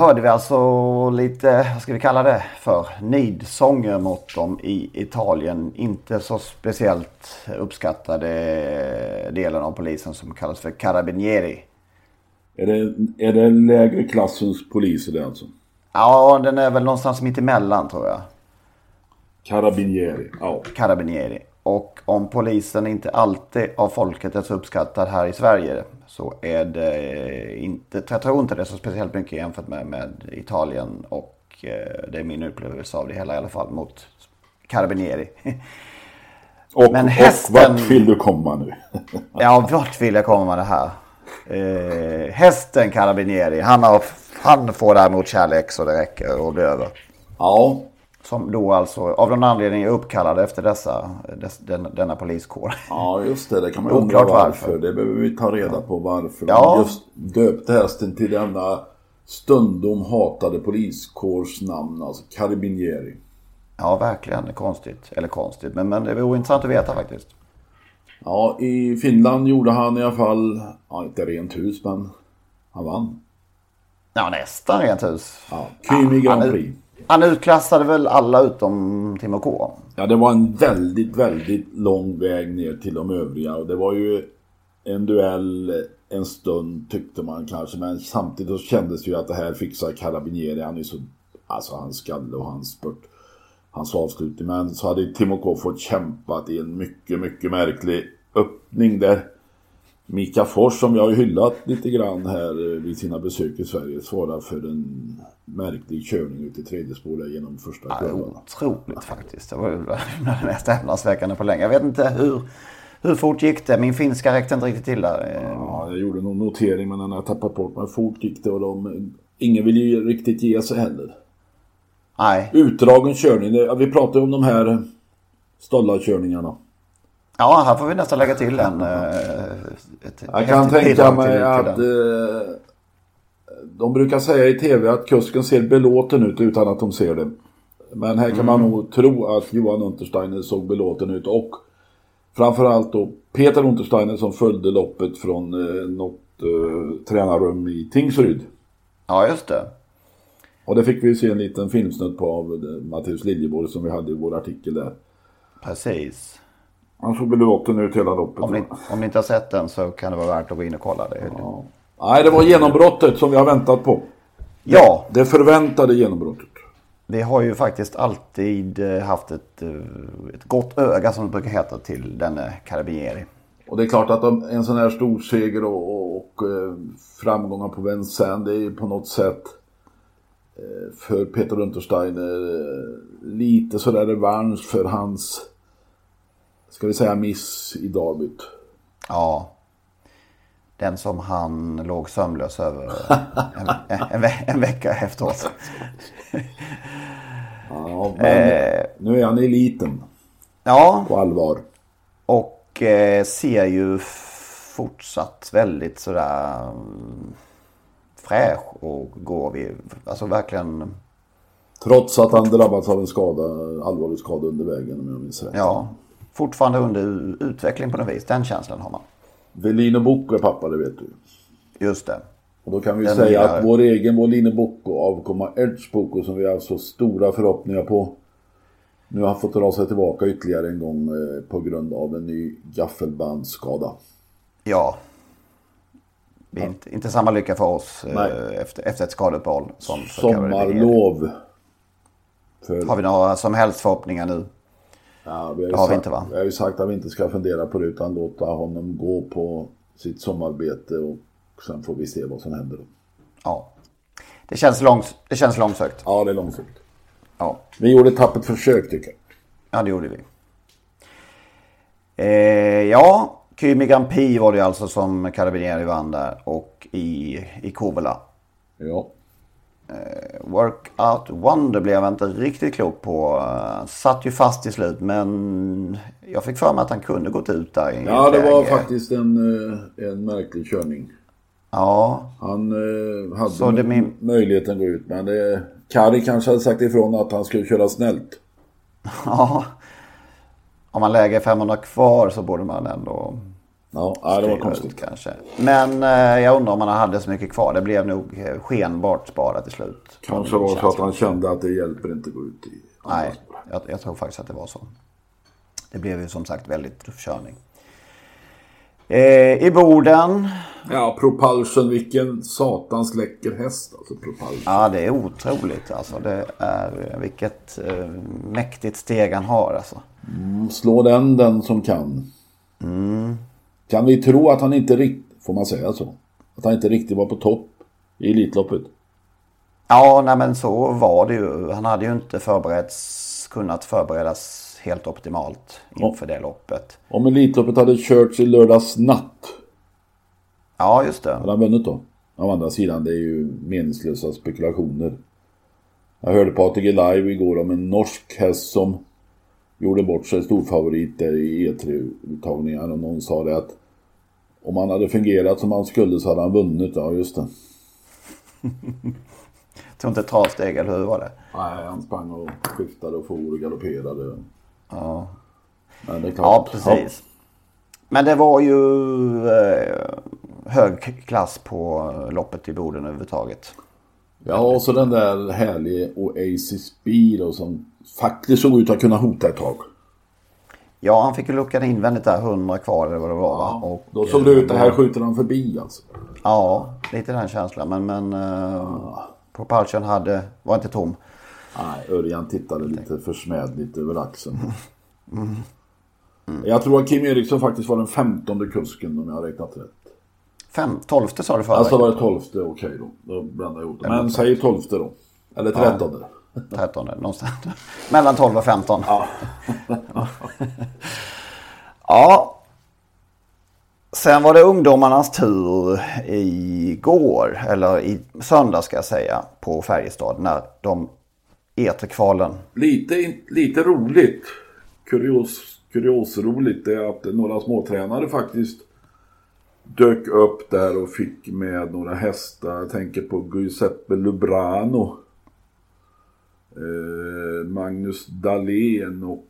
Hörde vi alltså lite, vad ska vi kalla det för, nidsånger mot dem i Italien. Inte så speciellt uppskattade delen av polisen som kallas för Carabinieri. Är det, är det lägre klassens poliser det alltså? Ja, den är väl någonstans mitt emellan tror jag. Carabinieri, ja. Carabinieri. Och om polisen inte alltid av folket är så uppskattad här i Sverige så är det inte, jag tror inte det är så speciellt mycket jämfört med, med Italien och eh, det är min upplevelse av det hela i alla fall mot Carabinieri. Och, Men hästen... och vart vill du komma nu? ja, vart vill jag komma med det här? Eh, hästen Carabinieri, han, har, han får däremot kärlek så det räcker och blir över. Ja, som då alltså av någon anledning är uppkallade efter dessa, dess, den, denna poliskår. Ja just det, det kan man undra varför. varför. Det behöver vi ta reda på varför ja. de just döpte hästen till denna stundom hatade poliskårsnamn, alltså Carabinieri. Ja verkligen, konstigt. Eller konstigt, men, men det vore intressant att veta faktiskt. Ja, i Finland gjorde han i alla fall, ja inte rent hus men han vann. Ja nästan rent hus. Ja, Kymi Grand Prix. Han utklassade väl alla utom Timo K? Ja, det var en väldigt, väldigt lång väg ner till de övriga. Och det var ju en duell en stund tyckte man kanske. Men samtidigt så kändes det ju att det här fixar Carabinieri. Han är så, alltså hans skalle och hans spurt. Hans avslutning. Men så hade Timo K fått kämpat i en mycket, mycket märklig öppning där. Mika Fors som jag har hyllat lite grann här vid sina besök i Sverige svarar för en märklig körning ut i tredje spår genom första kurvan. Ja, otroligt faktiskt. Det var det mest häpnadsväckande på länge. Jag vet inte hur, hur fort gick det? Min finska räckte inte riktigt till där. Ja, jag gjorde någon notering men den har tappat bort mig. Fort gick det och de, ingen vill ju riktigt ge sig heller. Nej. Utdragen körning. Vi pratade om de här stollarkörningarna. Ja, här får vi nästan lägga till en. Eh, ett jag kan tänka mig att eh, de brukar säga i tv att kusken ser belåten ut utan att de ser det. Men här kan mm. man nog tro att Johan Untersteiner såg belåten ut och framförallt då Peter Untersteiner som följde loppet från eh, något eh, tränarrum i Tingsryd. Ja, just det. Och det fick vi se en liten filmsnutt på av Matteus Liljeborg som vi hade i vår artikel där. Precis. Han såg belåten ut hela loppet. Om ni, om ni inte har sett den så kan det vara värt att gå in och kolla det. Ja. Nej, det var genombrottet som vi har väntat på. Ja. Det förväntade genombrottet. Vi har ju faktiskt alltid eh, haft ett, eh, ett gott öga som det brukar heta till denne Carabinieri. Och det är klart att en sån här stor seger och, och, och eh, framgångar på Vincennes det är ju på något sätt för Peter Untersteiner lite sådär revansch för hans ska vi säga miss i derbyt. Ja. Den som han låg sömnlös över en, en, en, en vecka efteråt. ja, men eh, nu är han i eliten. Ja. På allvar. Och eh, ser ju fortsatt väldigt sådär mm, fräsch och går vi, alltså verkligen. Trots att han drabbats av en skada, allvarlig skada under vägen om jag minns rätt. Ja, fortfarande under utveckling på något vis. Den känslan har man. Velino Bocco är pappa, det vet du. Just det. Och då kan vi Den säga att vår egen Moline Bocco avkomma Edge Bocco som vi har så stora förhoppningar på. Nu har fått dra sig tillbaka ytterligare en gång eh, på grund av en ny gaffelbandsskada. Ja. Det är inte, inte samma lycka för oss eh, Nej. efter, efter ett skadeuppehåll som. Sommarlov. För, Har vi några som helst förhoppningar nu? Ja, vi har, det har vi sagt, inte, va? vi har ju sagt att vi inte ska fundera på det utan låta honom gå på sitt sommarbete och sen får vi se vad som händer. Ja. Det känns, långs, det känns långsökt. Ja, det är långsiktigt. Ja. Vi gjorde ett tappert försök tycker jag. ja, det gjorde vi. Eh, ja, Kymi Prix var det alltså som Carabinieri vann där. Och i, i Kovola. Ja. Workout Wonder blev jag inte riktigt klok på. Eh, Satt ju fast till slut men jag fick för mig att han kunde gått ut där. Ja, det var faktiskt en, eh, en märklig körning. Ja, Han eh, hade Så det min- möjligheten att gå ut men det, Kari kanske hade sagt ifrån att han skulle köra snällt. ja. Om man lägger 500 kvar så borde man ändå Ja, ja det var konstigt. ut kanske. Men eh, jag undrar om han hade så mycket kvar. Det blev nog eh, skenbart sparat till slut. Kanske var så att han kände att det hjälper inte att gå ut i Nej, jag, jag tror faktiskt att det var så. Det blev ju som sagt väldigt tuff körning. Eh, I Boden. Ja, Propulsion, vilken satans läcker häst alltså Propulsion. Ja, det är otroligt alltså. Det är vilket eh, mäktigt steg han har alltså. Slå den den som kan. Mm. Kan vi tro att han inte riktigt, får man säga så? Att han inte riktigt var på topp i Elitloppet? Ja, nej men så var det ju. Han hade ju inte förberetts, kunnat förberedas helt optimalt inför det loppet. Om Elitloppet hade körts i lördags natt, Ja, just det. hade han vunnit då? Å andra sidan, det är ju meningslösa spekulationer. Jag hörde på ATG Live igår om en norsk häst som gjorde bort sig storfavorit där i E3-uttagningar och någon sa det att om han hade fungerat som han skulle så hade han vunnit. Ja, just det. Tog inte travsteg, eller hur var det? Nej, han sprang och skiftade och for och galopperade. Ja, Men det är ja klart. precis. Men det var ju eh, hög klass på loppet i Boden överhuvudtaget. Ja, och så den där härliga Oasis Speed och som faktiskt såg ut att kunna hota ett tag. Ja, han fick ju luckan invändigt där, 100 kvar eller vad det var. va? Och, Då såg det ut, det här skjuter han förbi alltså. Ja, lite den känslan. Men, men uh, Propulsion hade, var inte tom. Nej, Örjan tittade lite försmädligt över axeln. Jag tror att Kim Eriksson faktiskt var den femtonde kusken om jag har räknat rätt. Fem, tolfte sa du förra Alltså var det tolfte, okej då. Då blandar jag ihop det. Men säg tolfte då. Eller trettonde. 13 någonstans. Mellan 12 och 15. Ja. Ja. Sen var det ungdomarnas tur igår, eller i söndag ska jag säga, på Färjestad när de E3-kvalen. Lite, lite roligt. Kurios, kuriosroligt är att några småtränare faktiskt dök upp där och fick med några hästar. Jag tänker på Giuseppe Lubrano. Eh, Magnus Dahlén och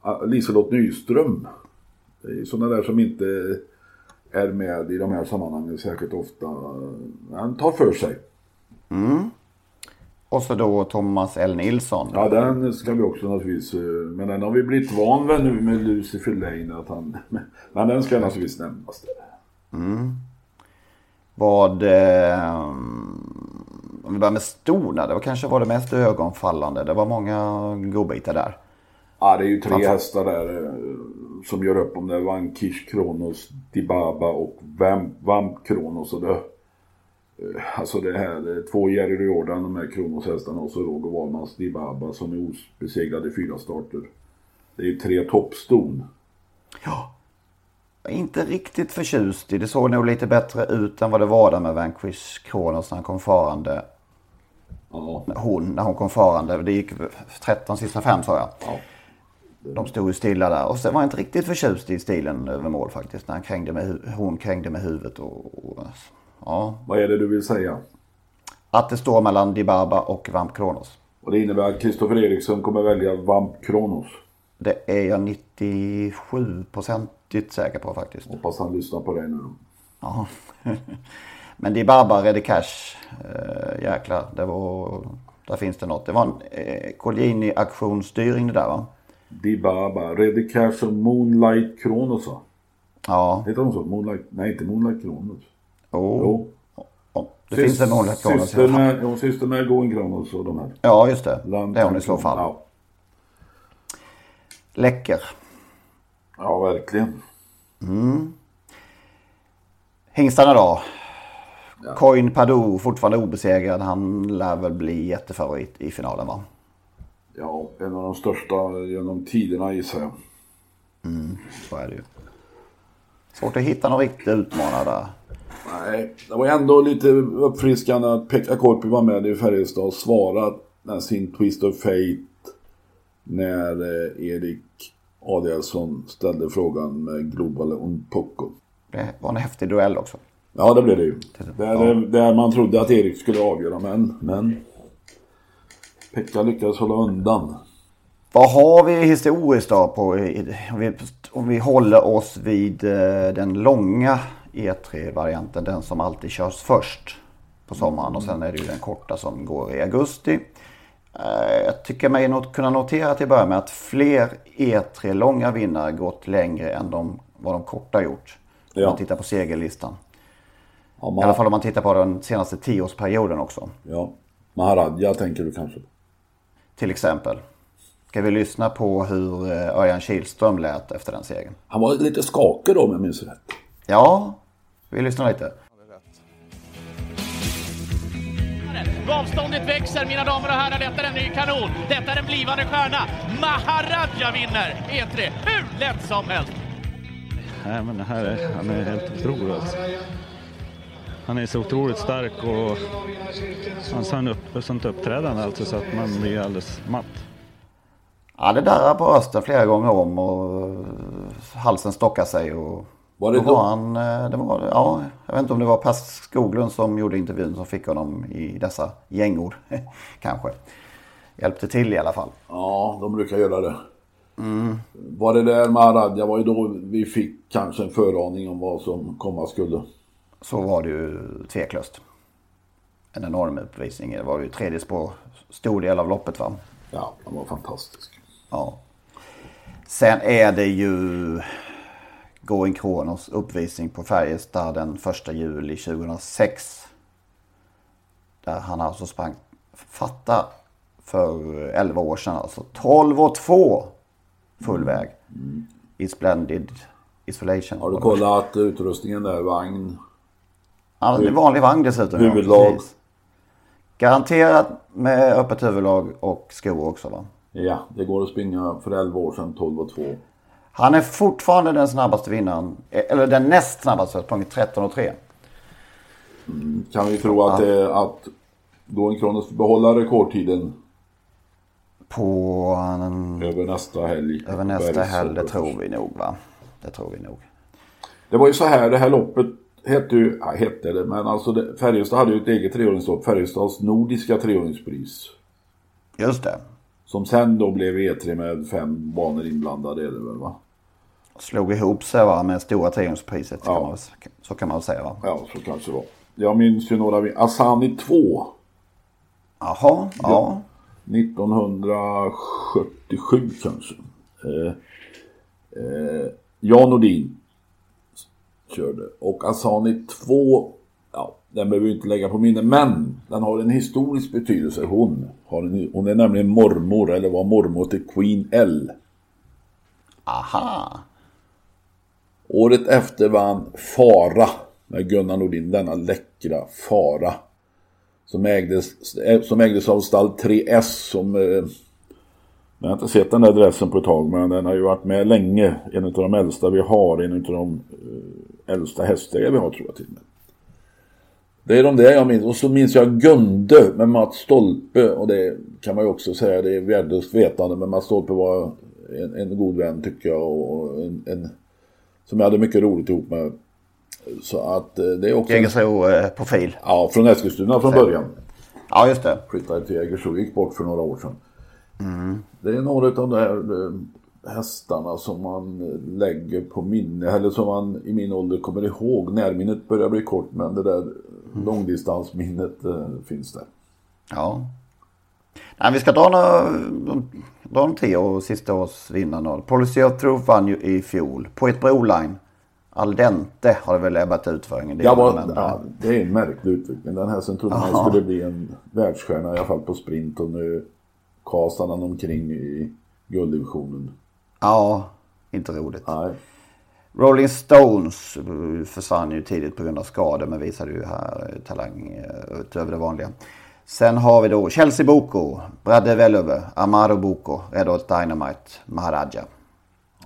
ah, Liselott Nyström. Det är sådana där som inte är med i de här sammanhangen särskilt ofta. Han tar för sig. Och så då Thomas L. Nilsson. Ja, den ska vi också naturligtvis... eh, Men den har vi blivit van vid nu med Lucifer Lane. Att han, men den ska naturligtvis nämnas. Där. Vad... Eh, om vi börjar med stona, det var kanske var det mest ögonfallande. Det var många godbitar där. Ja, det är ju tre hästar där eh, som gör upp om det. Vankish, Kronos, Dibaba och Vamp, Vamp Kronos. Och det, eh, alltså det här, det två Jerry Jordan, de här Kronos-hästarna och så Roger Wahlmans Dibaba som är obesegrade i fyra starter. Det är ju tre toppston. Är inte riktigt förtjust i. Det såg nog lite bättre ut än vad det var där med Vanquish Kronos när han kom farande. Ja, Hon, när hon kom farande. Det gick 13 sista fem sa jag. ja. De stod ju stilla där. Och sen var jag inte riktigt förtjust i stilen över mål faktiskt. När han krängde med, hon krängde med huvudet. Och, och, ja. Vad är det du vill säga? Att det står mellan Dibaba och Vamp Kronos. Och det innebär att Kristoffer Eriksson kommer välja Vamp Kronos. Det är jag 97-procentigt säker på faktiskt. Hoppas han lyssnar på dig nu. Ja. Men det Baba Ready Cash, eh, jäklar, det var, där finns det något. Det var en eh, Colgjini auktionsstyrning det där va? Dibaba, Ready Cash och Moonlight Kronos va? Ja. Heter de så? Moonlight? Nej, inte Moonlight Kronos. Oh. Jo. Oh. Det finns en Moonlight Kronos. Syster med, ja, med Going Kronos och de här. Ja, just det. Land- Det är hon i så fall. Ja, Läcker. Ja verkligen. Hingstarna då? Coin Padou fortfarande obesegrad. Han lär väl bli jättefavorit i finalen va? Ja, en av de största genom tiderna gissar jag. Så är det ju. Svårt att hitta någon riktig utmanare där. Nej, det var ändå lite uppfriskande att Pekka Korpi var med i Färjestad och svarade sin Twist of Fate när eh, Erik Adielsson ställde frågan med Global Unpoco. Det var en häftig duell också. Ja, det blev det ju. Där, där man trodde att Erik skulle avgöra, men, men Pekka lyckades hålla undan. Vad har vi historiskt då på, om vi, om vi håller oss vid eh, den långa E3-varianten, den som alltid körs först på sommaren och sen är det ju den korta som går i augusti. Eh, Jag tycker mig not- kunna notera till att börja med att fler E3 långa vinnare gått längre än de, vad de korta gjort. Om Ja. man tittar på segerlistan. Ja, I Ma- alla fall om man tittar på den senaste tioårsperioden också. ja. Maharadja tänker du kanske. Till exempel. Ska vi lyssna på hur eh, Örjan Kihlström lät efter den segern? Han var lite skakig då om jag minns rätt. Ja, vi lyssnar lite. Avståndet växer mina damer och herrar, detta är en ny kanon. Detta är en blivande stjärna. Maharadja vinner E3 hur lätt som helst. Nej, men det här är, han är helt otrolig alltså. Han är så otroligt stark och han har upp, sånt uppträdande alltså så att man blir alldeles matt. Ja, det där på rösten flera gånger om och halsen stockar sig. Och Var det då då? var han, eh, det var, ja, jag vet inte om det var Per Skoglund som gjorde intervjun som fick honom i dessa gängor. Kanske. Hjälpte till i alla fall. Ja, de brukar göra det. Var det där Maharadja var ju då vi fick kanske en föraning om vad som komma skulle. Så var det ju tveklöst. En enorm uppvisning. Det var ju tredje spår, stor del av loppet va. Ja, han var fantastisk. Ja. Sen är det ju Going Kronos uppvisning på Färjestad den 1 juli 2006. Där han alltså sprang, fatta för 11 år sedan alltså. 12 och 2 full väg. I Splendid Isolation. Har du kollat utrustningen där, vagn? Ja, det är vanlig vagn dessutom. ja, Huvudlag. precis. Garanterat med öppet huvudlag och skor också va. Ja, det går att springa för 11 år sedan, 12 och 2. Han är fortfarande den snabbaste vinnaren. Eller den näst snabbaste, sprungit 13 och 3. Kan vi tro att, det, att Going Kronos får behålla rekordtiden På en, över nästa helg? över nästa helg, det tror vi nog va. Det tror vi nog. Det var ju så här, det här loppet hette ju, ja, hette det, men alltså det, Färjestad hade ju ett eget treåringslopp, Färjestads nordiska treåringspris. Just det. Som sen då blev E3 med fem banor inblandade är det väl va? Slog ihop sig va med stora triumfpriset. Ja. Kan man, så kan man säga va. Ja, så kanske det var. Jag minns ju några, Asani 2, Jaha, ja. 1977 kanske. Eh, eh, Jan Nordin körde. Och Asani 2, ja, den behöver vi inte lägga på minne, men den har en historisk betydelse. Hon, har en, hon är nämligen mormor, eller var mormor till Queen L. Aha. Året efter vann Fara med Gunnar Nordin, denna läckra Fara. Som ägdes, eh, som ägdes av stall 3S som... Eh, jag har inte sett den där dressen på ett tag men den har ju varit med länge. En av de äldsta vi har, en av de eh, äldsta hästägare vi har tror jag till och med. Det är de där jag minns. Och så minns jag Gunde med Mats Stolpe. Och det kan man ju också säga, det är värdelöst vetande. Men Mats Stolpe var en, en god vän tycker jag. Och en, en, som jag hade mycket roligt ihop med. Så att eh, det är också... Jägersro-profil. Ja, från Eskilstuna från början. Ja, just det. Flyttade till Jägersro, gick bort för några år sedan. Det är några av de här eh, hästarna som man eh, lägger på minne, eller som man i min ålder kommer ihåg. Närminnet börjar bli kort, men det där långdistansminnet eh, finns där. Ja. Nej, vi ska dra några, dra de tre och sista års vinnarna. Policy of Truth vann ju i fjol. Poet Broline. Al dente har det väl ebbat ut för ingen del. Var, men, ja, det är en märklig utveckling. Den här sen trodde man Aha. skulle bli en världsstjärna i alla fall på sprint och nu kastar han omkring i gulddivisionen. ja, inte roligt. Nej. Rolling Stones försvann ju tidigt på grund av skador men visade ju här eh, talang eh, utöver det vanliga. Sen har vi då Chelsea Boko, Bradde Velöve, Amaro Boko, Red Hot Dynamite, Maharaja.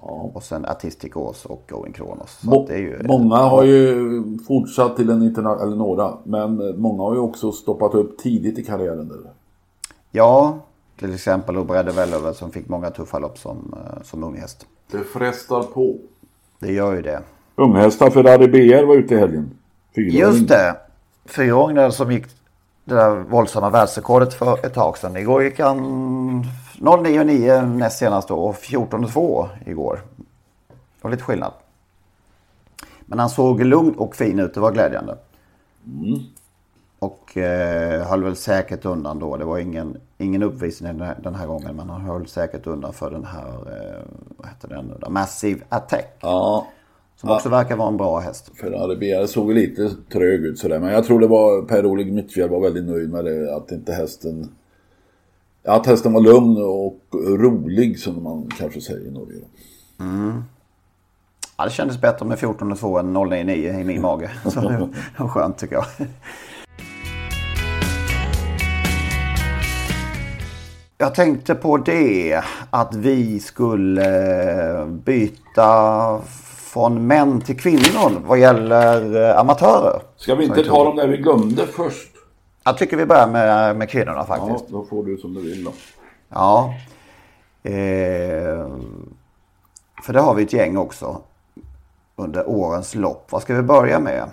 Och sen Artistic Ås och Going Kronos. Må, ju, många har ju fortsatt till en internationell, eller några, men många har ju också stoppat upp tidigt i karriären. Där. Ja, till exempel då Bradde Velöve som fick många tuffa lopp som, eh, som unghäst. Det frestar på. Det gör ju det. Unghästar Ferrari BR var ute i helgen. Fyraåring. Just det. Fyraåringen som gick det där våldsamma världsrekordet för ett tag sedan. Igår gick han 09.9 näst senast då och 14.2 igår. Det var lite skillnad. Men han såg lugn och fin ut. Det var glädjande. Och eh, höll väl säkert undan då. Det var ingen, ingen uppvisning den här, den här gången. Men han höll säkert undan för den här, eh, vad heter den nu då? Massive Attack. Ja, Som också verkar vara en bra häst. Ferrari BR såg lite trög ut sådär. Men jag tror det var Per-Oleg Mittfjäll var väldigt nöjd med det. Att inte hästen... Att hästen var lugn och rolig som man kanske säger i Norge. Ja, det kändes bättre med 14.2 än 099 i min mage. Så det var skönt tycker jag. Jag tänkte på det att vi skulle byta från män till kvinnor vad gäller eh, amatörer. Ska vi inte ta de där vi glömde först? Jag tycker vi börjar med, med kvinnorna Ja, faktiskt. då får du som du vill då. Ja. Eh, för det har vi ett gäng också. Under årens lopp. Vad ska vi börja med?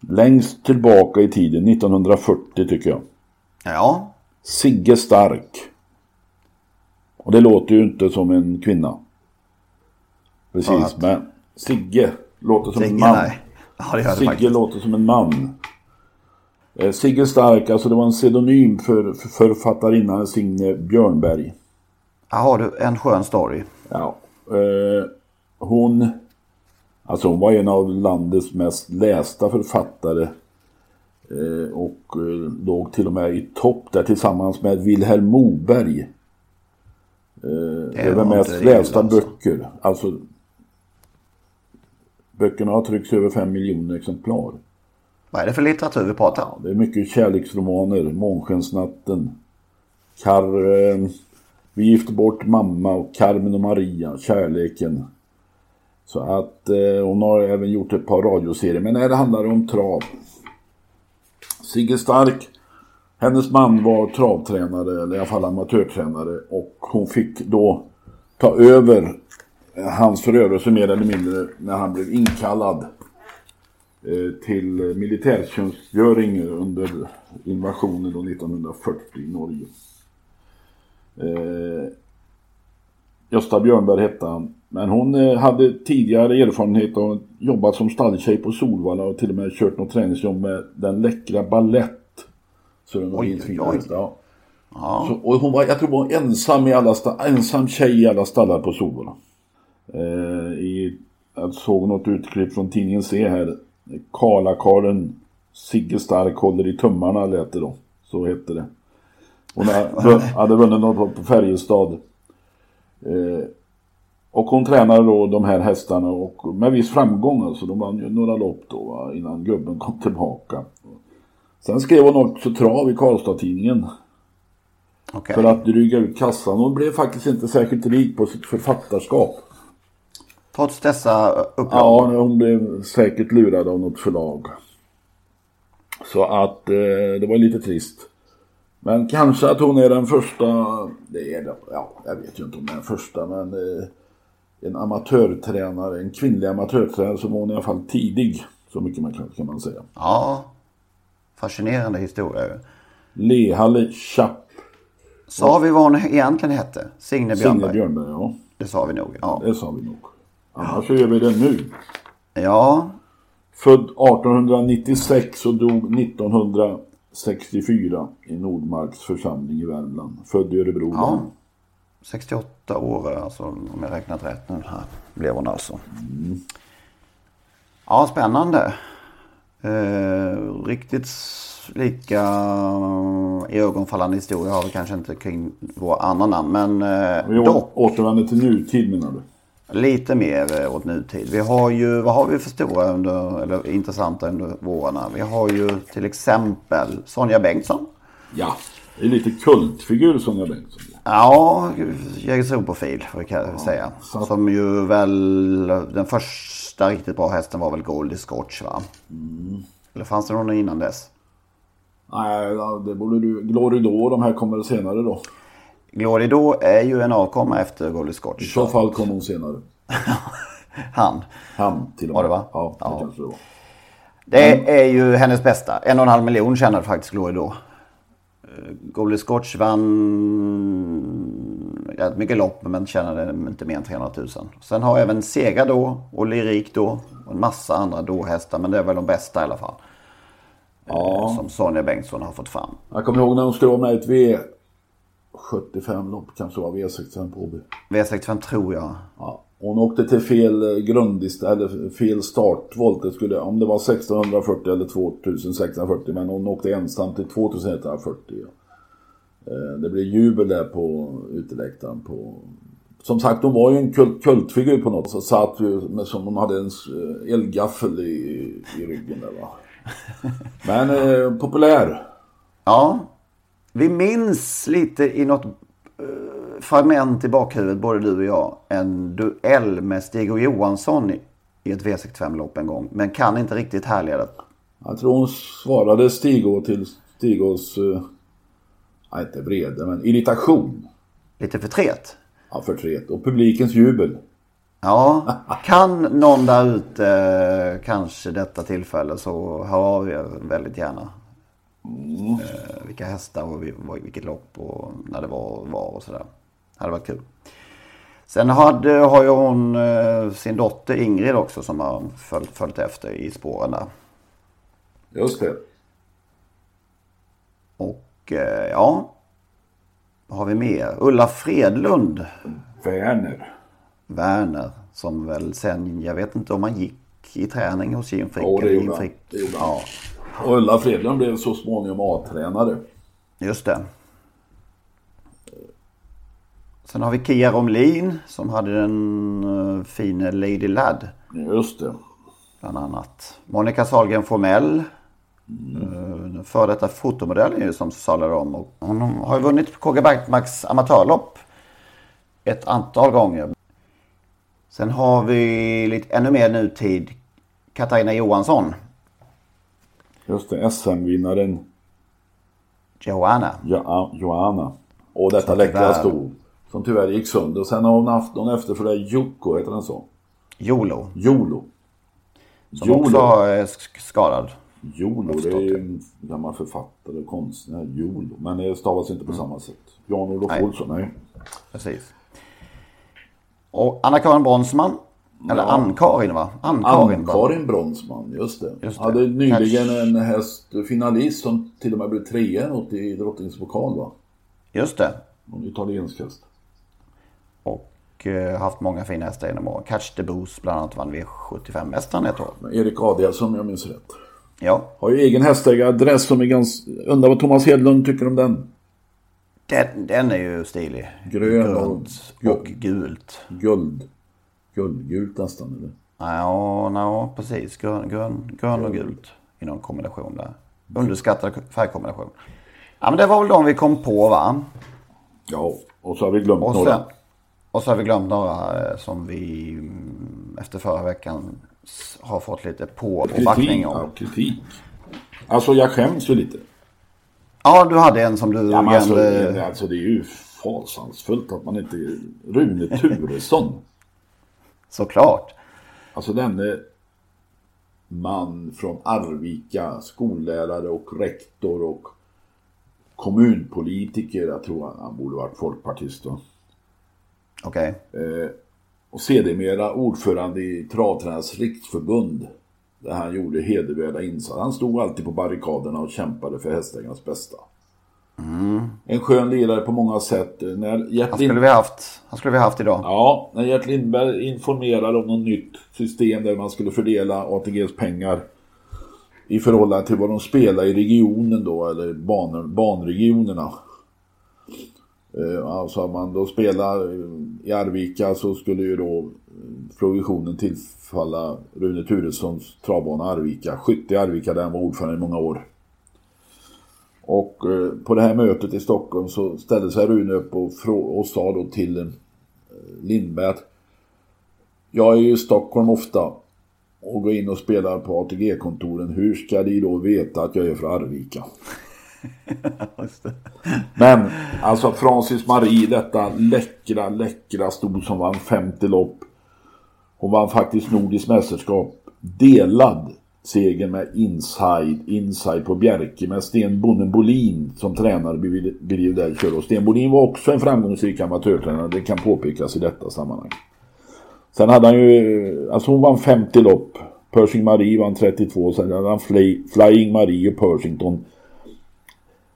Längst tillbaka i tiden, 1940 tycker jag. Ja, Sigge Stark. Och det låter ju inte som en kvinna. Precis, men Sigge låter som en Sigge, man. nej. Ja, det gör det Sigge faktiskt. låter som en man. Eh, Sigge Stark, alltså det var en pseudonym för, för författarinnan Signe Björnberg. Har du en skön story. Ja. Eh, hon, alltså hon var en av landets mest lästa författare. Eh, och eh, låg till och med i topp där tillsammans med Vilhelm Moberg. Eh, över var mest lästa alltså. böcker. Alltså Böckerna har tryckts över fem miljoner exemplar. Vad är det för litteratur vi pratar om? Det är mycket kärleksromaner, Månskensnatten, Kar... Eh, vi gifte bort mamma och Carmen och Maria, Kärleken. Så att eh, hon har även gjort ett par radioserier. Men här handlar det om trav. Sigge Stark, hennes man var travtränare, eller i alla fall amatörtränare. Och hon fick då ta över hans rörelse mer eller mindre när han blev inkallad eh, till militärtjänstgöring under invasionen då 1940 i Norge. Eh, Gösta Björnberg hette han. Men hon eh, hade tidigare erfarenhet och jobbat som stalltjej på Solvalla och till och med kört något träningsjobb med den läckra ballett. Så det var Oj, en fin ja. Så, och hon var, jag tror hon var ensam, i alla ensam tjej i alla stallar på Solvalla. Eh, i, jag såg något utklipp från tidningen C här. Karlakarlen Sigge Stark håller i tummarna lät det då. Så hette det. Hon hade, vunnit något på Färjestad. Eh, och hon tränade då de här hästarna och med viss framgång alltså. De vann ju några lopp då va, innan gubben kom tillbaka. Sen skrev hon också trav i Karlstad-tidningen. Okej. För att dryga ut kassan. Hon blev faktiskt inte särskilt rik på sitt författarskap. Trots dessa upplagor. Ja, hon blev säkert lurad av något förlag. Så att eh, det var lite trist. Men kanske att hon är den första, det är det, ja, jag vet ju inte om det är den första, men eh, en amatörtränare, en kvinnlig amatörtränare som var hon i alla fall tidig. Så mycket man kan, kan man säga. Ja. Fascinerande historia ju. Lehalle Chapp, Sa vi vad hon egentligen hette? Signe Signe Björnberg? Björnberg, ja. Det sa vi nog. Ja. Det sa vi nog. Annars så gör vi det nu. ja. Född 1896 och dog 1964 i Nordmarks församling i Värmland. Född i Örebro Ja. län. 68 år, alltså, om jag räknat rätt nu här, blev hon alltså. Ja, spännande. Eh, riktigt lika i ögonfallande historia har vi kanske inte kring våra andra namn. Men eh, Vi dock återvänder till nutid menar du? Lite mer eh, åt nutid. Vi har ju, vad har vi för stora under, eller intressanta under vårarna? Vi har ju till exempel Sonja Bengtsson. Ja, det är lite kultfigur Sonja Bengtsson. Ja, Jägersro-profil får vi säga. så Som ju väl, den första riktigt bra hästen var väl Goldie Scotch va? Eller fanns det någon innan dess? Nej, det borde du... Glory då, de här kommer senare då. Glory då är ju en avkomma efter Goldie I Scotch. så fall kom hon senare. Han. Han till och med. Var det va? Ja, det Ja. kanske det var. Det är ju hennes bästa. En och en halv miljon tjänade faktiskt Glory då. Eh, Goldie Scotch vann rätt mycket lopp men tjänade inte mer än 300 000. Sen har även Sega då och Lyrik då och en massa andra då-hästar men det är väl de bästa i alla fall. Ja. Som Sonja Bengtsson har fått fram. Jag kommer ihåg när hon skulle vara med i ett V75-lopp, kanske det var V65 på Åby. V65 tror jag. Ja. Hon åkte till fel eh, grundist eller fel startvolt. Det skulle, om det var 1640 eller 2640 men hon åkte ensam till 2140. Ja. Eh, Det blev jubel där på uteläktaren. På... Som sagt, hon var ju en kult, kultfigur på något sätt. Satt ju med, som hon hade en eh, eldgaffel i, i ryggen där va. Men eh, populär. Ja. Vi minns lite i något eh, fragment i bakhuvudet, både du och jag, en duell med Stig och Johansson i, i ett V65-lopp en gång. Men kan inte riktigt härleda. Jag tror hon svarade Stigå till Stigås, eh, nej inte vrede, men irritation. Lite förtret. Ja, förtret. Och publikens jubel. Ja, kan någon där ute eh, kanske detta tillfälle så hör av er väldigt gärna. Eh, vilka hästar och vilket lopp och när det var och var och sådär. Hade varit kul. Sen hade, har ju hon eh, sin dotter Ingrid också som har följt, följt efter i spåren där. Just det. Och eh, ja, vad har vi mer? Ulla Fredlund, Werner. Werner, som väl sen, jag vet inte om han gick i träning hos Jim Frick. Det. Frick. Det gjorde han. Ja, Och Ulla Fredlund blev så småningom A-tränare. just det. Sen har vi Kia Romlin som hade den uh, fina Lady Ladd Just det. bland annat. Monica Sahlgren Formell. Uh, för detta fotomodellen ju som salade om. Och hon har ju vunnit KG Bergmarks amatörlopp ett antal gånger. Sen har vi lite ännu mer nutid. Katarina Johansson. Just det. SM-vinnaren Joanna. jo- Joanna. Och detta Som läckra tyvärr- sto. Som tyvärr gick sönder. Och sen har hon haft någon efterföljare, Jocko, heter den så? Jolo. Jolo. Som också är sk- skadad. Jolo, det är ju en gammal författare och konstnär. Jolo. Men det stavas inte på samma sätt. Jan-Olof. Olsson, nej. Precis. Och Anna-Karin Bronsman. Eller Ja. Ann-Karin va? Ann-Karin. Ann-Karin Bronsman, just det. Just det. Hade nyligen Catch. en hästfinalist som till och med blev trea i Drottningens pokal va? Just det. Någon italiensk häst. Och eh, haft många fina hästar genom åren. Catch the Boost bland annat vann V75-mästaren ett år. Erik Adielsson om jag minns rätt. Ja, Har ju egen hästägaradress som är ganska... Undrar vad Thomas Hedlund tycker om den? den, den är ju stilig. Grön och- och gult. Guld. Guldgult nästan eller? Ja, no, precis. Grön, grön, grön och gult i någon kombination där. Underskattad färgkombination. Ja, men det var väl de vi kom på va? Ja, och så har vi glömt Och några. sen, och så har vi glömt några eh, som vi mm, efter förra veckan har fått lite på och Kritik. backning om. Ja, kritik. Alltså jag skäms ju lite. Ja, du hade en som du Ja, men alltså, alltså det är ju fasansfullt att man inte... Rune Turesson. Såklart. Alltså denne man från Arvika, skollärare och rektor och kommunpolitiker. Jag tror han, han borde varit folkpartist då. Okej. Och sedermera ordförande i Travtränarnas riksförbund. Där han gjorde hedervärda insatser. Han stod alltid på barrikaderna och kämpade för hästägarnas bästa. En skön lirare på många sätt. När Gert Han skulle vi haft, han skulle vi haft idag. Ja, när Gert Lindberg informerade om något nytt system där man skulle fördela ATGs pengar i förhållande till vad de spelar i regionen då, eller ban, banregionerna. Eh, Alltså om man då spelar i Arvika så skulle ju då eh, provisionen tillfalla Rune Turessons travbana Arvika. Skytte i Arvika där han var ordförande i många år. Och eh, på det här mötet i Stockholm så ställde sig Rune upp och, och sa då till eh, Lindberg att jag är i Stockholm ofta och går in och spelar på ATG-kontoren. Hur ska de då veta att jag är från Arvika? Men alltså Francis Marie, detta läckra, läckra sto som vann 50 lopp. Hon vann faktiskt Nordiskt mästerskap. Delad seger med Inside, Inside på Bjerke med Sten Bonnen Bolin som tränare vid där kör. Och Sten Bolin var också en framgångsrik amatörtränare. Det kan påpekas i detta sammanhang. Sen hade han ju, alltså hon vann 50 lopp. Pershing Marie vann 32. Sen hade han Fly, Flying Marie och Pershington.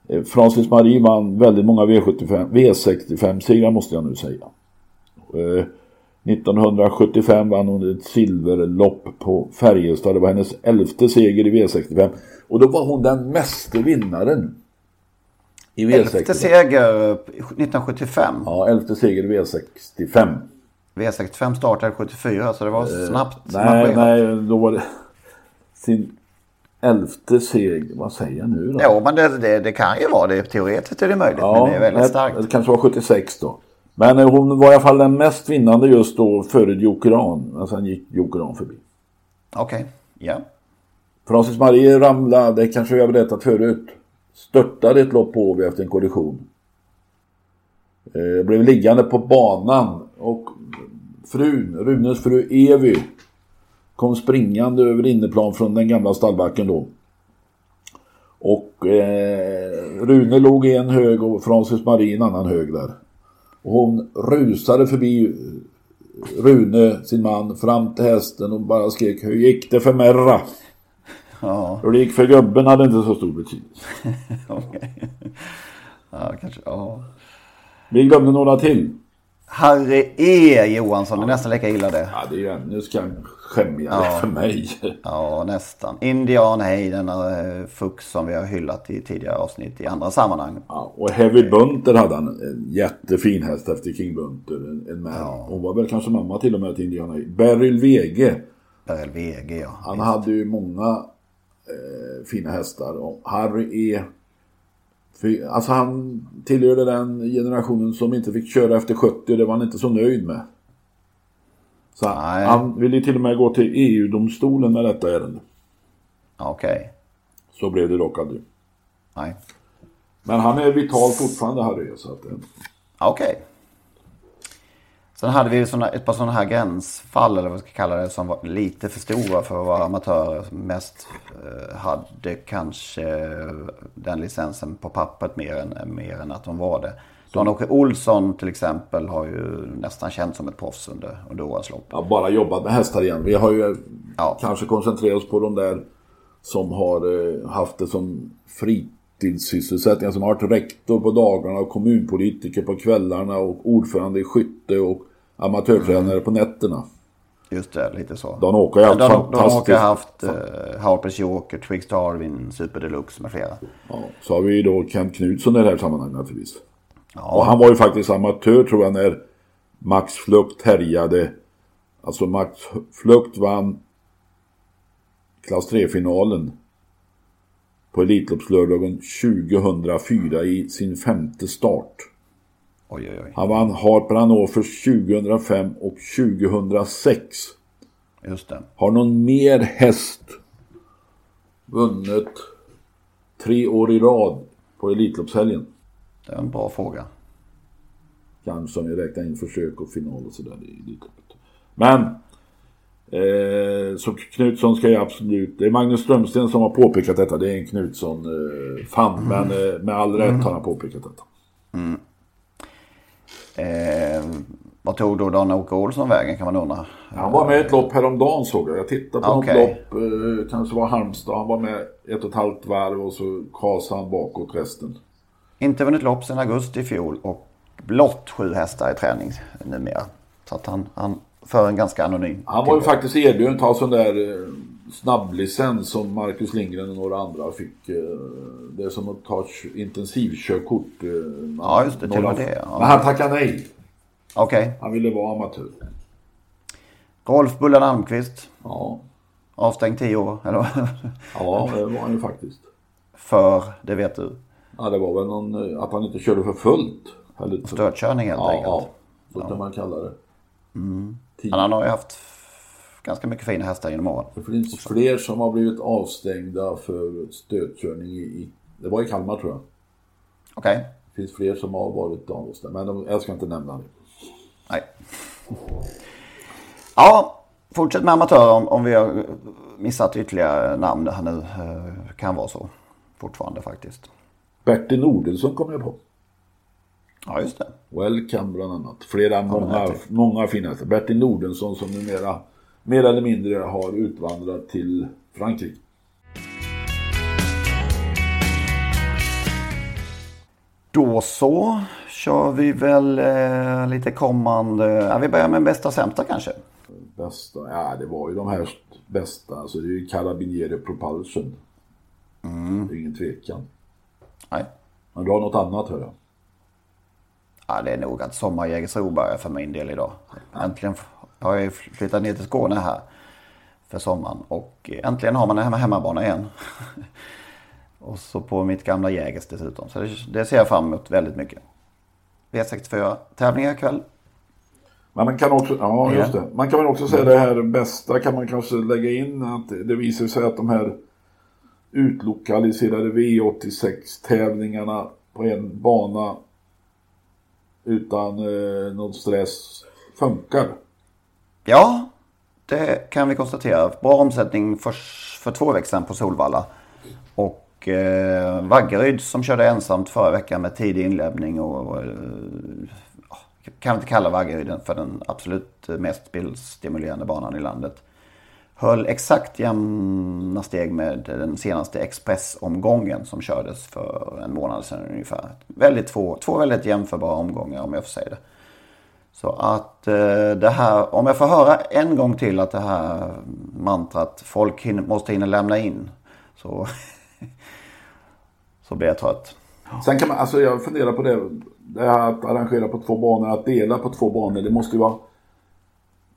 Eh, Francis Marie vann väldigt många V75, V65-segrar måste jag nu säga. Eh, Eh, 1975 vann hon ett silverlopp på Färjestad. Det var hennes elfte seger i V65. Och då var hon den meste vinnaren. I V65. Elfte seger 1975. Ja, elfte seger i V65. V65 startade 74 så det var snabbt. Nej, marscherat. nej, då var det sin elfte seger. Vad säger jag nu då? Jo, men det, det, det kan ju vara det. Teoretiskt är det möjligt. men det är väldigt starkt. Det kanske var 76 då. Men hon var i alla fall den mest vinnande just då före Jokeran. Alltså han gick Jokeran förbi. Okej, ja. Francis Marie ramlade, det kanske vi har berättat förut. Störtade ett lopp på Åby efter en kollision. Eh, blev liggande på banan och frun, Runes fru Evy kom springande över inneplan från den gamla stallbacken då. Och eh, Rune låg i en hög och Francis Marie i en annan hög där. Och hon rusade förbi Rune, sin man, fram till hästen och bara skrek Hur gick det för Merra? Ja, Hur det gick för gubben hade inte så stor betydelse. okej. Ja, kanske. Ja. Vi glömde några till. Harry E Johansson, det är nästan lika illa det. Ja, det är ju ännu skam- skämmigare Ja. för mig. Ja, nästan. Indian Hey, denna eh, fux som vi har hyllat i tidigare avsnitt i andra sammanhang. Ja, och Heavy Bunter hade han. En jättefin häst efter King Bunter. En, en man. Hon var väl kanske mamma till och med till Indiana. Beryl Wege. Beryl VG, ja. Han hade ju många eh, fina hästar. Och Harry E. För, alltså han tillhörde den generationen som inte fick köra efter 70 och det var han inte så nöjd med. Så Nej. han ville till och med gå till EU-domstolen med detta ärende. Okej. Så blev det dock aldrig. Nej. Men han är vital fortfarande Harry. Så att, eh, Okej. Sen hade vi såna, ett par sådana här gränsfall, eller vad vi ska kalla det, som var lite för stora för att vara amatörer. Som mest eh, hade kanske den licensen på pappret mer än, mer än att de var det. Dan-Åke Olsson till exempel har ju nästan känts som ett proffs under, under årens lopp. har bara jobbat med hästar igen. Vi har ju Ja. kanske koncentrerat oss på de där som har eh, haft det som fritidssysselsättning. Som har varit rektor på dagarna och kommunpolitiker på kvällarna och ordförande i skytte och amatörtränare på nätterna. Just det, lite så. Dan-Åke har haft Dan- fantastiskt. har haft eh, Harpers Joker, Twix Darwin, Super Deluxe med flera. Ja, så har vi då Kent Knutsson i det här sammanhanget naturligtvis. Och Ja, han var ju faktiskt amatör tror jag när Max Flukt härjade. Alltså Max Flukt vann klass 3-finalen på Elitloppslördagen 2004 i sin femte start. oj oj oj. Han vann Harper Hannovers 2005 och 2006. Just det. Har någon mer häst vunnit tre år i rad på Elitloppshelgen? Det är en bra fråga. Kanske om vi räknar in försök och final och sådär. Men eh, så Knutsson ska ju absolut... Det är Magnus Strömsten som har påpekat detta. Det är en Knutsson eh, fan. Men eh, med all rätt har han påpekat detta. Eh, Vad tog då Dan-Åke Olsson vägen kan man undra? Han var med i ett lopp häromdagen såg jag. Jag tittade på Okej. något lopp, eh, kanske var Halmstad. Han var med ett och ett halvt varv och så kasade han bakåt resten. Inte vunnit lopp sedan augusti i fjol och blott sju hästar i träning numera. Så att han, han för en ganska anonym. Han var ju faktiskt erbjuden att ta sån där eh, snabblicens som Marcus Lindgren och några andra fick. Eh, det är som att ta intensivkörkort. Eh, Ja, just det, till några- det, ja. Men han tackade nej. Okej. Han ville vara amatör. Rolf Bullen Almqvist. Ja, Avstängd 10 år. Eller? ja det var han ju faktiskt. för, det vet du, Ja, det var väl någon, eh, att han inte körde för fullt. Eller, störtkörning helt ja, enkelt. ja, så kan man kalla det. Men han har ju haft ganska mycket fina hästar genom åren. Det finns fler som har blivit avstängda för stötkörning i, det var i Kalmar tror jag. Okej. Det finns fler som har varit avstängda, men de, jag ska inte nämna det. Nej. Ja, fortsätt med amatörer om, om vi har missat ytterligare namn här nu. Eh, Kan vara så fortfarande faktiskt. Bertil Nordensson kom jag på. Ja, just det. Welcome bland annat. Flera, många, rätt i. många fina. Bertil Nordensson som numera mer eller mindre har utvandrat till Frankrike. Då så kör vi väl eh, lite kommande. Ja, vi börjar med bästa och sämsta kanske. Bästa, ja det var ju de här bästa. Alltså det är ju Carabinieri Propulsion. Det är ingen tvekan. Nej. Men du har något annat hör jag. Ja, det är nog att Sommarjägersro börjar för min del idag. Äntligen har jag flyttat ner till Skåne här för sommaren. Och äntligen har man en hemma hemmabana igen. och så på mitt gamla Jägers dessutom. Så det, det ser jag fram emot väldigt mycket. V64 tävlingar ikväll. Men man kan också, ja just det. Man kan väl också säga det här bästa kan man kanske lägga in att det visar sig att de här utlokaliserade V86 tävlingarna på en bana utan eh, någon stress funkar. Ja, det kan vi konstatera. Bra omsättning för, för två veckor sedan på Solvalla. Och eh, Vaggeryd som körde ensamt förra veckan med tidig inlämning och, och eh, kan inte kalla Vaggeryd för den absolut mest spelstimulerande banan i landet. Höll exakt jämna steg med den senaste Expressomgången som kördes för en månad sedan ungefär. Väldigt två, två väldigt jämförbara omgångar om jag får säga det. Så att eh, det här, om jag får höra en gång till att det här mantrat folk hin måste hinna lämna in. Så, så blir jag trött. Sen kan man, alltså jag funderar på det, det här att arrangera på två banor, att dela på två banor, det måste ju vara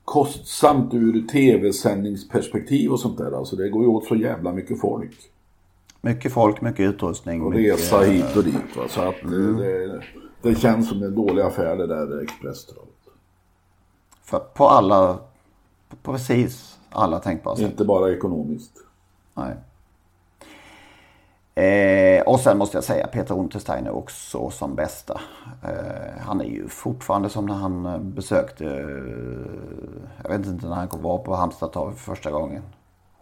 kostsamt ur tv-sändningsperspektiv och sånt där. Alltså det går ju åt så jävla mycket folk. Mycket folk, mycket utrustning. Och mycket, resa hit och dit. Va? Så att eh, det, det känns som en dålig affär det där expresstravet. På alla, på precis alla tänkbara sätt. Inte bara ekonomiskt. Nej. Eh, och sen måste jag säga Peter Untersteiner också som bästa. Eh, han är ju fortfarande som när han eh, besökte, eh, jag vet inte när han var på Halmstadtorg för första gången.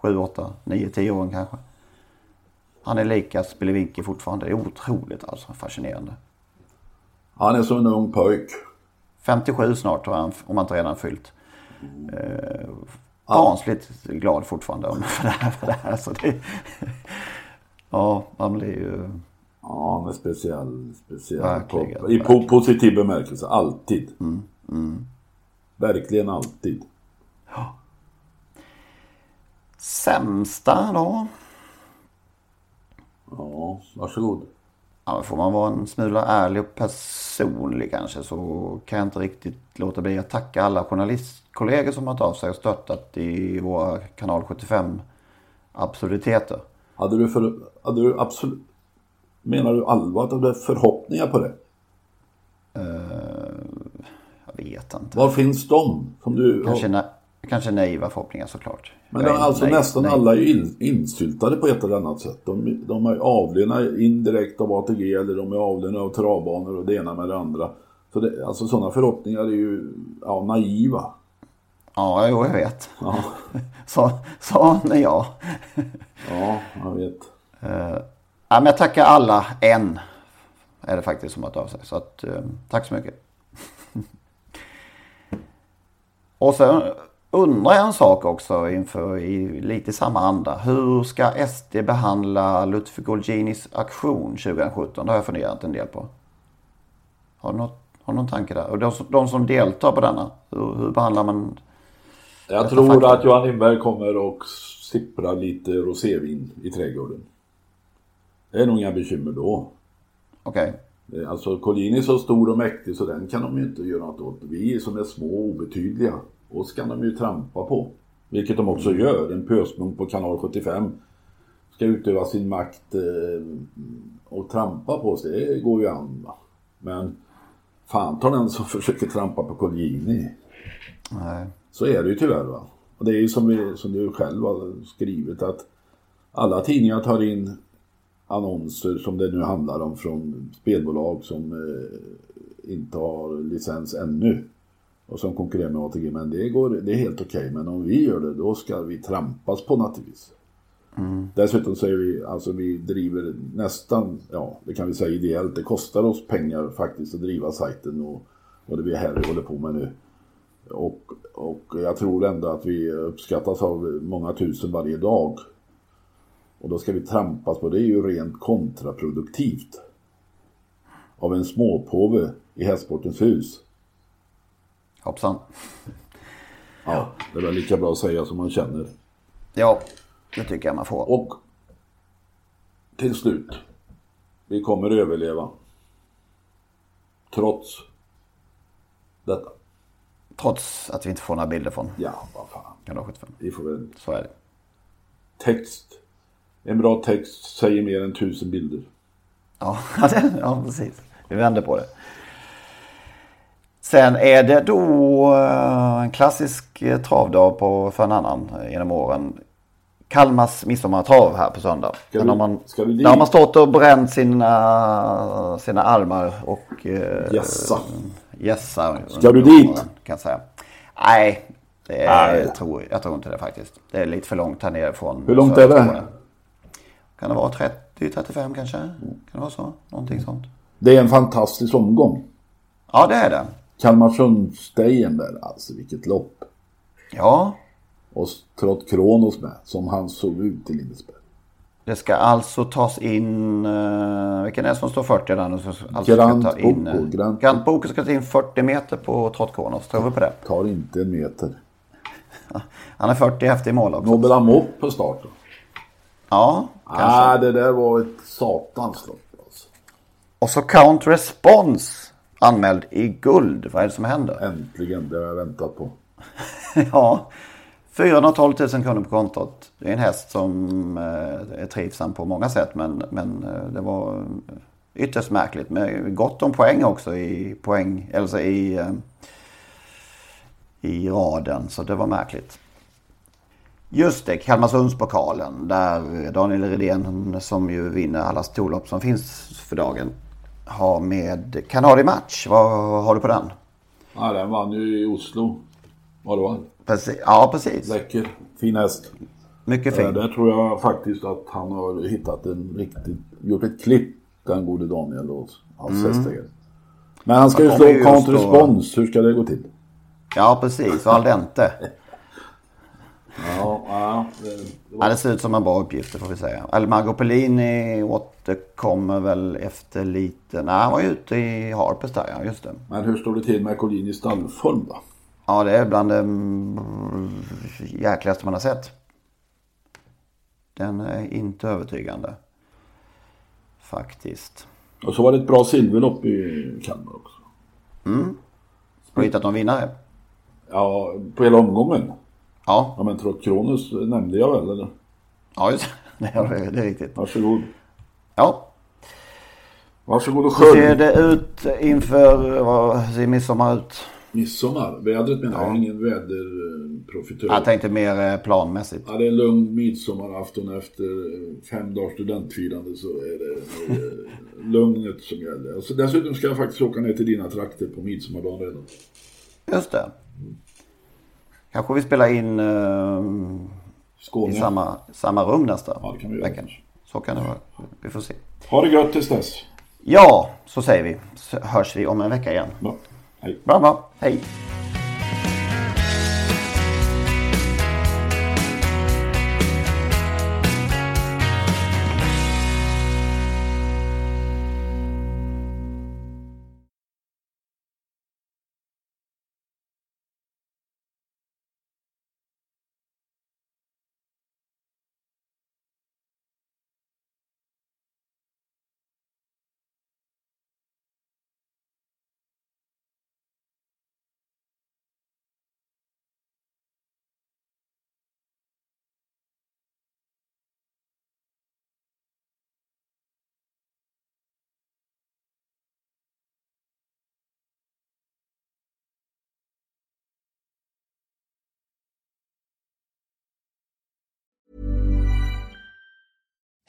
7, 8, 9, 10 år kanske. Han är lika spelevinky fortfarande. Det är otroligt alltså, fascinerande. Han är som en ung pojk. 57 snart tror jag, om han inte redan fyllt. Eh, barnsligt glad fortfarande om- för det här. För det här så det, ja, han blir ju... Ja, är speciell. speciell Verkligen, I po positiv bemärkelse. Alltid. Verkligen alltid. Sämsta då? Ja, varsågod. Ja, men får man vara en smula ärlig och personlig kanske så kan jag inte riktigt låta bli att tacka alla journalistkollegor som har tagit av sig och stöttat i våra kanal 75 absurditeter. Hade du, för, hade du absolut... Menar du allvar att du hade förhoppningar på det? Jag vet inte. Var finns de? Som du, Kanske, na- kanske naiva förhoppningar såklart. Men är alltså naiv- nästan naiv. alla är in, insyltade på ett eller annat sätt. De, de är avlönade indirekt av ATG eller de är avlönade av travbanor och det ena med det andra. Så det, alltså sådana förhoppningar är ju ja, naiva. Ja, jo, jag vet. Ja, Så, så jag. Ja jag vet. Ja, men jag tackar alla en. Är det faktiskt som har tagit av sig. Så att, eh, tack så mycket. Och sen undrar jag en sak också inför i lite samma anda. Hur ska SD behandla Lutfi Golginis aktion 2017? Det har jag funderat en del på. Har du, något, har du någon tanke där? Och de, som- de som deltar på denna, hur, hur behandlar man? Jag tror faktum. att Johan Lindberg kommer och sippra lite rosévin i trädgården. Det är nog inga bekymmer då. Okej. Eh, Alltså Collini är så stor och mäktig så den kan de ju inte göra något åt. Vi som är små och obetydliga, och ska de ju trampa på. Vilket de också gör. En pösmunk på kanal 75 ska utöva sin makt eh, och trampa på sig. Det går ju an. Va? Men fan tar den som försöker trampa på Collini. Nej. Så är det ju tyvärr. Va? Och det är ju som, vi, som du själv har skrivit att alla tidningar tar in annonser som det nu handlar om från spelbolag som eh, inte har licens ännu. Och som konkurrerar med ATG. Men det, går, det är helt okej. Men om vi gör det då ska vi trampas på naturligtvis. Dessutom så är vi, alltså vi driver nästan, ja det kan vi säga ideellt. Det kostar oss pengar faktiskt att driva sajten och, och det vi här håller på med nu. Och, jag tror ändå att vi uppskattas av många tusen varje dag. Och då ska vi trampas på det är ju rent kontraproduktivt. Av en småpåve i Hästsportens hus. Hoppsan. Ja, det är väl lika bra att säga som man känner. Ja, det tycker jag man får. Och till slut. Vi kommer överleva. Trots detta. Trots att vi inte får några bilder från Ja, vad fan. kanal 75. Vi får väl Så är det. text. En bra text säger mer än tusen bilder. Ja, ja precis. Vi vänder på det. Sen är det då eh, en klassisk eh, travdag på, för en annan genom åren. Kalmars midsommartrav här på söndag. Ska har man, ska dit? där har man stått och bränt sina, sina armar och eh, Gässa. Ska du dit? Kan jag säga. Nej, det Nej. är, Tror, jag tror inte det faktiskt. Det är lite för långt här nere från. Hur långt är det? Kan det vara 30-35 kanske? Kan det vara så? Någonting sånt. Det är en fantastisk omgång. Ja, det är det. Kalmarsundsdejen där, alltså vilket lopp. Ja, Och Trott Kronos med, som han såg ut i Lindesberg. Det ska alltså tas in... Uh, vilken är det som står 40 där nu? Alltså Grant ska ta in, Boko, eh, Grant- Grant Boko ska ta in 40 meter på Trott Kronos. Tror vi på det? Tar inte en meter. Han är 40 efter i mål också. Nobel Amop på starten. Ja, kanske. Ah, det där var ett satans lopp alltså. Och så Count Response anmäld i guld. Vad är det som händer? Äntligen, det har jag väntat på. ja, 412 000 kronor på kontot. Det är en häst som eh, är trivsam på många sätt. Men, men eh, det var eh, ytterst märkligt. Med gott om poäng också i poäng. Alltså i, i raden. Så det var märkligt. Just det, Kalmarsundspokalen. Där Daniel Redén som ju vinner alla storlopp som finns för dagen. Har med Kanadi Match. Vad har du på den? Ja, den vann ju i Oslo. Var det va? Precis. Ja, precis. Läcker. Fin häst. Mycket Eh, fint. Där tror jag faktiskt att han har hittat en riktigt, gjort ett klipp, den gode Daniel och hans hästägare. Men han ska ju slå kommer ju count just då- hur ska det gå till? Ja, precis. Och al dente. Ja, ja. Ja, det ser ut som en bra uppgift, det får vi säga. El Mago Pellini återkommer väl efter lite... Nej, han var ju ute i Harpers där, ja. Just det. Men hur står det till med Collinis stallform då? Ja, det är bland det mm, jäkligaste man har sett. Den är inte övertygande. Faktiskt. Och så var det ett bra silverlopp i Kalmar också. Har du hittat någon vinnare? Ja, på hela omgången. Ja, Ja men Trott Kronos nämnde jag väl eller? ja just det. Är, det är riktigt. Varsågod. Ja, Varsågod och hur ser skölj. det ut inför... Vad ser midsommar ut? Midsommar. Vädret menar jag, ingen väderprofitör. Jag tänkte mer eh, planmässigt. Ja, det är en lugn midsommarafton efter eh, fem dagars studentfirande så är det eh, lugnet som gäller. Alltså, dessutom ska jag faktiskt åka ner till dina trakter på midsommardagen redan. Just det. Kanske vi spelar in Skåne. i samma, samma rum nästa Ja, det kan vi göra vecka. Så kan det vara. Vi får se. Ha det gött tills dess. Ja, så säger vi. Så hörs vi om en vecka igen. Ja, hej. Bra, bra. Hej.